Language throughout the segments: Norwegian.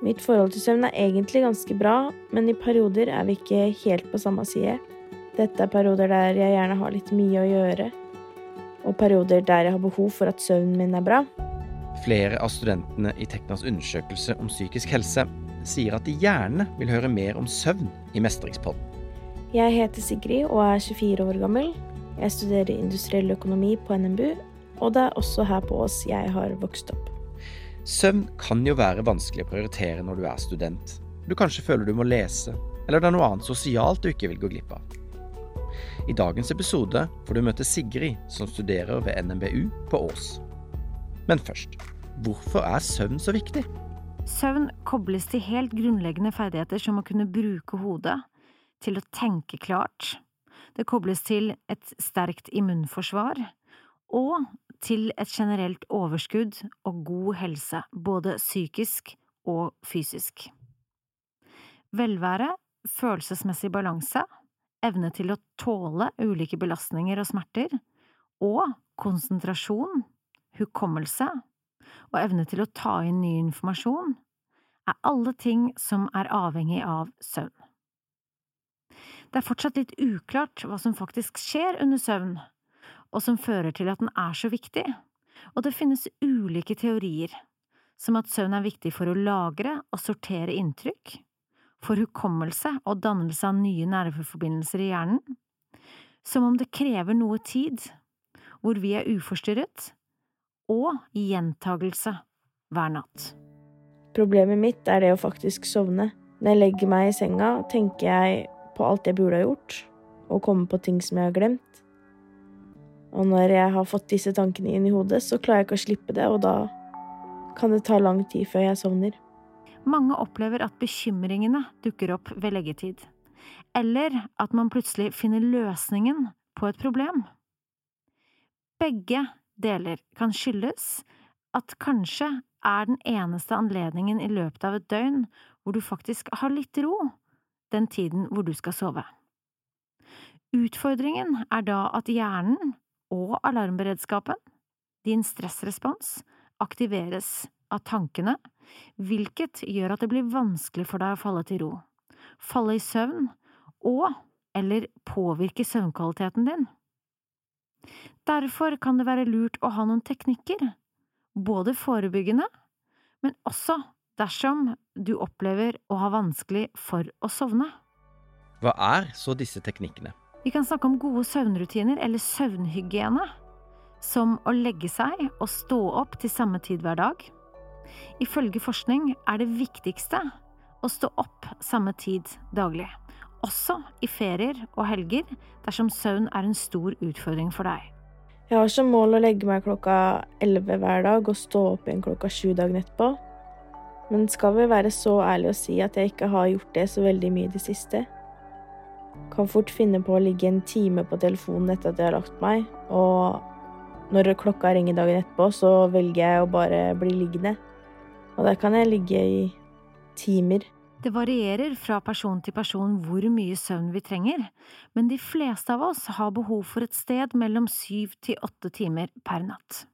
Mitt forhold til søvn er egentlig ganske bra, men i perioder er vi ikke helt på samme side. Dette er perioder der jeg gjerne har litt mye å gjøre, og perioder der jeg har behov for at søvnen min er bra. Flere av studentene i Teknas undersøkelse om psykisk helse sier at de gjerne vil høre mer om søvn i Mestringspodden. Jeg heter Sigrid og er 24 år gammel. Jeg studerer industriell økonomi på NMBU, og det er også her på Ås jeg har vokst opp. Søvn kan jo være vanskelig å prioritere når du er student. Du kanskje føler du må lese, eller det er noe annet sosialt du ikke vil gå glipp av. I dagens episode får du møte Sigrid, som studerer ved NMBU på Ås. Men først, hvorfor er søvn så viktig? Søvn kobles til helt grunnleggende ferdigheter som å kunne bruke hodet, til å tenke klart. Det kobles til et sterkt immunforsvar, og til et generelt overskudd og god helse, både psykisk og fysisk. Velvære, følelsesmessig balanse, evne til å tåle ulike belastninger og smerter, og konsentrasjon, hukommelse og evne til å ta inn ny informasjon, er alle ting som er avhengig av søvn. Det er fortsatt litt uklart hva som faktisk skjer under søvn, og som fører til at den er så viktig, og det finnes ulike teorier, som at søvn er viktig for å lagre og sortere inntrykk, for hukommelse og dannelse av nye nerveforbindelser i hjernen, som om det krever noe tid, hvor vi er uforstyrret, og gjentagelse hver natt. Problemet mitt er det å faktisk sovne. Når jeg legger meg i senga, tenker jeg på alt jeg burde ha gjort, og kommer på ting som jeg har glemt. Og når jeg har fått disse tankene inn i hodet, så klarer jeg ikke å slippe det, og da kan det ta lang tid før jeg sovner. Mange opplever at bekymringene dukker opp ved leggetid, eller at man plutselig finner løsningen på et problem. Begge deler kan skyldes at kanskje er den eneste anledningen i løpet av et døgn hvor du faktisk har litt ro, den tiden hvor du skal sove. Utfordringen er da at hjernen og alarmberedskapen, din stressrespons, aktiveres av tankene, hvilket gjør at det blir vanskelig for deg å falle til ro, falle i søvn og eller påvirke søvnkvaliteten din. Derfor kan det være lurt å ha noen teknikker, både forebyggende, men også dersom du opplever å ha vanskelig for å sovne. Hva er så disse teknikkene? Vi kan snakke om gode søvnrutiner eller søvnhygiene, som å legge seg og stå opp til samme tid hver dag. Ifølge forskning er det viktigste å stå opp samme tid daglig, også i ferier og helger dersom søvn er en stor utfordring for deg. Jeg har som mål å legge meg klokka elleve hver dag og stå opp igjen klokka sju dagen etterpå. Men skal vi være så ærlige å si at jeg ikke har gjort det så veldig mye i det siste? Kan fort finne på å ligge en time på telefonen etter at jeg har lagt meg, og når klokka ringer dagen etterpå, så velger jeg å bare bli liggende. Og der kan jeg ligge i timer. Det varierer fra person til person hvor mye søvn vi trenger, men de fleste av oss har behov for et sted mellom syv til åtte timer per natt.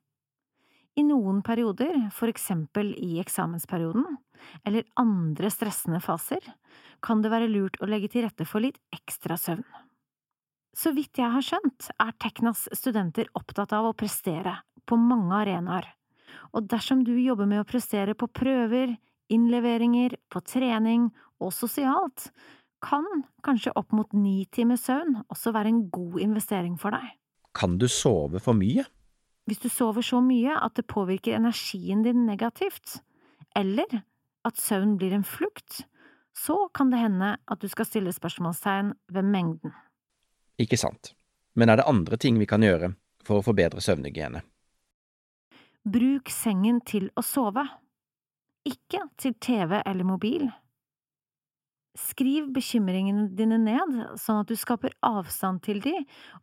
I noen perioder, for eksempel i eksamensperioden, eller andre stressende faser, kan det være lurt å legge til rette for litt ekstra søvn. Så vidt jeg har skjønt, er Teknas studenter opptatt av å prestere på mange arenaer, og dersom du jobber med å prestere på prøver, innleveringer, på trening og sosialt, kan kanskje opp mot ni timers søvn også være en god investering for deg. Kan du sove for mye? Hvis du sover så mye at det påvirker energien din negativt, eller at søvn blir en flukt, så kan det hende at du skal stille spørsmålstegn ved mengden. Ikke sant. Men er det andre ting vi kan gjøre for å forbedre søvnhygiene? Bruk sengen til å sove ikke til TV eller mobil. Skriv bekymringene dine ned, sånn at du skaper avstand til de,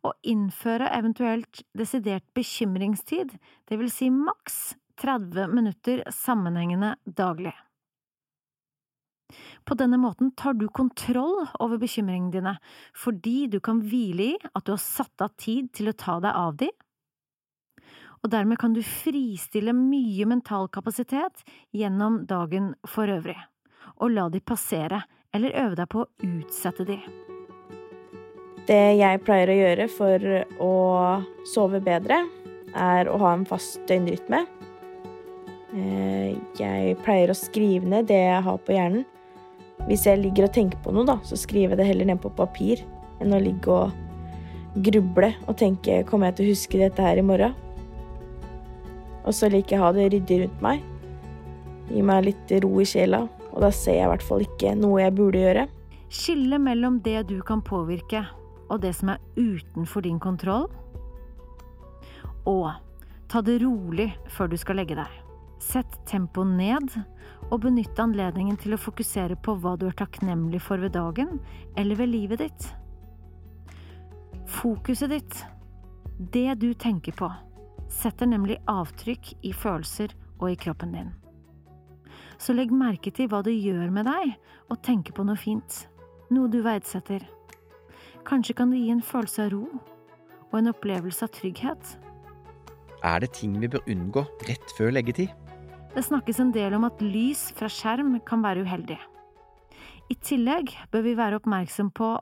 og innføre eventuelt desidert bekymringstid, det vil si maks 30 minutter sammenhengende daglig. På denne måten tar du kontroll over bekymringene dine, fordi du kan hvile i at du har satt av tid til å ta deg av de, og dermed kan du fristille mye mental kapasitet gjennom dagen for øvrig. og la de passere, eller øve deg på å utsette de. Det jeg pleier å gjøre for å sove bedre, er å ha en fast døgnrytme. Eh, jeg pleier å skrive ned det jeg har på hjernen. Hvis jeg ligger og tenker på noe, da, så skriver jeg det heller ned på papir enn å ligge og gruble og tenke 'kommer jeg til å huske dette her i morgen'? Og så liker jeg å ha det ryddig rundt meg. Gi meg litt ro i sjela, og da ser jeg i hvert fall ikke noe jeg burde gjøre. Skille mellom det du kan påvirke, og det som er utenfor din kontroll. Og ta det rolig før du skal legge deg. Sett tempoet ned, og benytt anledningen til å fokusere på hva du er takknemlig for ved dagen eller ved livet ditt. Fokuset ditt, det du tenker på, setter nemlig avtrykk i følelser og i kroppen din. Så legg merke til hva det gjør med deg å tenke på noe fint, noe du verdsetter. Kanskje kan det gi en følelse av ro og en opplevelse av trygghet. Er det ting vi bør unngå rett før leggetid? Det snakkes en del om at lys fra skjerm kan være uheldig. I tillegg bør vi være oppmerksom på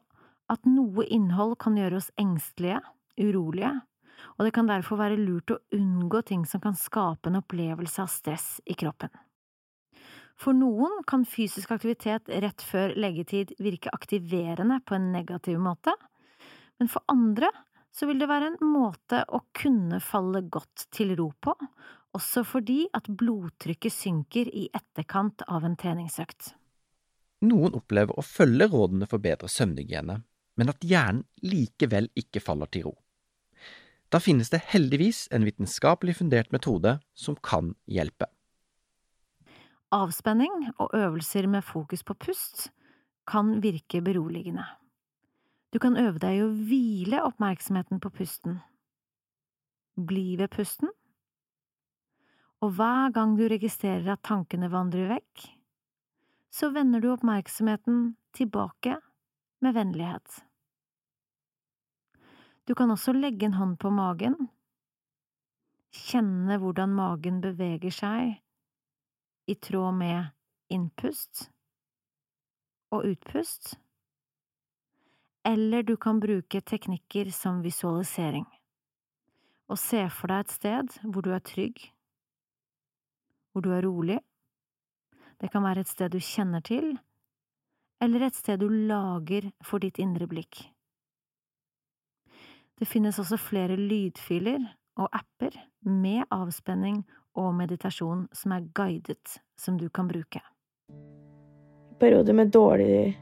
at noe innhold kan gjøre oss engstelige, urolige og det kan derfor være lurt å unngå ting som kan skape en opplevelse av stress i kroppen. For noen kan fysisk aktivitet rett før leggetid virke aktiverende på en negativ måte, men for andre så vil det være en måte å kunne falle godt til ro på, også fordi at blodtrykket synker i etterkant av en treningsøkt. Noen opplever å følge rådene for bedre søvnhygiene, men at hjernen likevel ikke faller til ro. Da finnes det heldigvis en vitenskapelig fundert metode som kan hjelpe. Avspenning og øvelser med fokus på pust kan virke beroligende. Du kan øve deg i å hvile oppmerksomheten på pusten. Bli ved pusten. Og hver gang du registrerer at tankene vandrer vekk, så vender du oppmerksomheten tilbake med vennlighet. Du kan også legge en hånd på magen, kjenne hvordan magen beveger seg i tråd med innpust og utpust, eller du kan bruke teknikker som visualisering og se for deg et sted hvor du er trygg, hvor du er rolig. Det kan være et sted du kjenner til, eller et sted du lager for ditt indre blikk. Det finnes også flere lydfiler og apper med avspenning og meditasjon som er guidet, som du kan bruke. I perioder med dårlig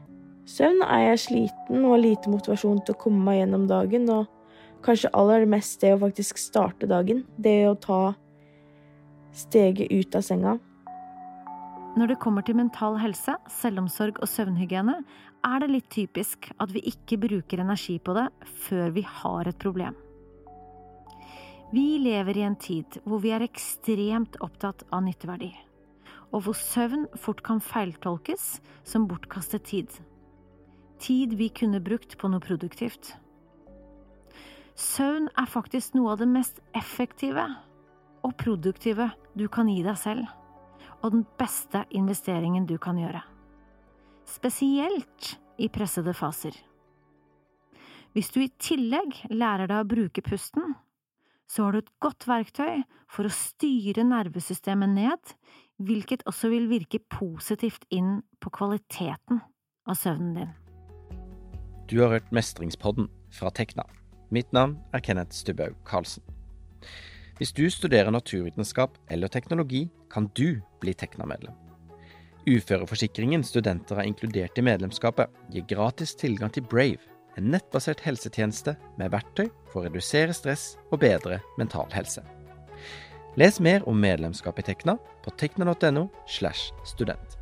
søvn er jeg sliten og har lite motivasjon til å komme meg gjennom dagen, og kanskje aller mest det å faktisk starte dagen. Det å ta steget ut av senga. Når det kommer til mental helse, selvomsorg og søvnhygiene, er det litt typisk at vi ikke bruker energi på det før vi har et problem. Vi lever i en tid hvor vi er ekstremt opptatt av nytteverdi, og hvor søvn fort kan feiltolkes som bortkastet tid. Tid vi kunne brukt på noe produktivt. Søvn er faktisk noe av det mest effektive og produktive du kan gi deg selv og den beste investeringen du kan gjøre. Spesielt i pressede faser. Hvis du i tillegg lærer deg å bruke pusten, så har du et godt verktøy for å styre nervesystemet ned, hvilket også vil virke positivt inn på kvaliteten av søvnen din. Du har hørt Mestringspodden fra Tekna. Mitt navn er Kenneth Stubhaug Karlsen. Hvis du studerer naturvitenskap eller teknologi, kan du bli Tekna-medlem. Uføreforsikringen studenter er inkludert i medlemskapet, gir gratis tilgang til Brave, en nettbasert helsetjeneste med verktøy for å redusere stress og bedre mental helse. Les mer om medlemskap i Tekna på tekna.no slash student.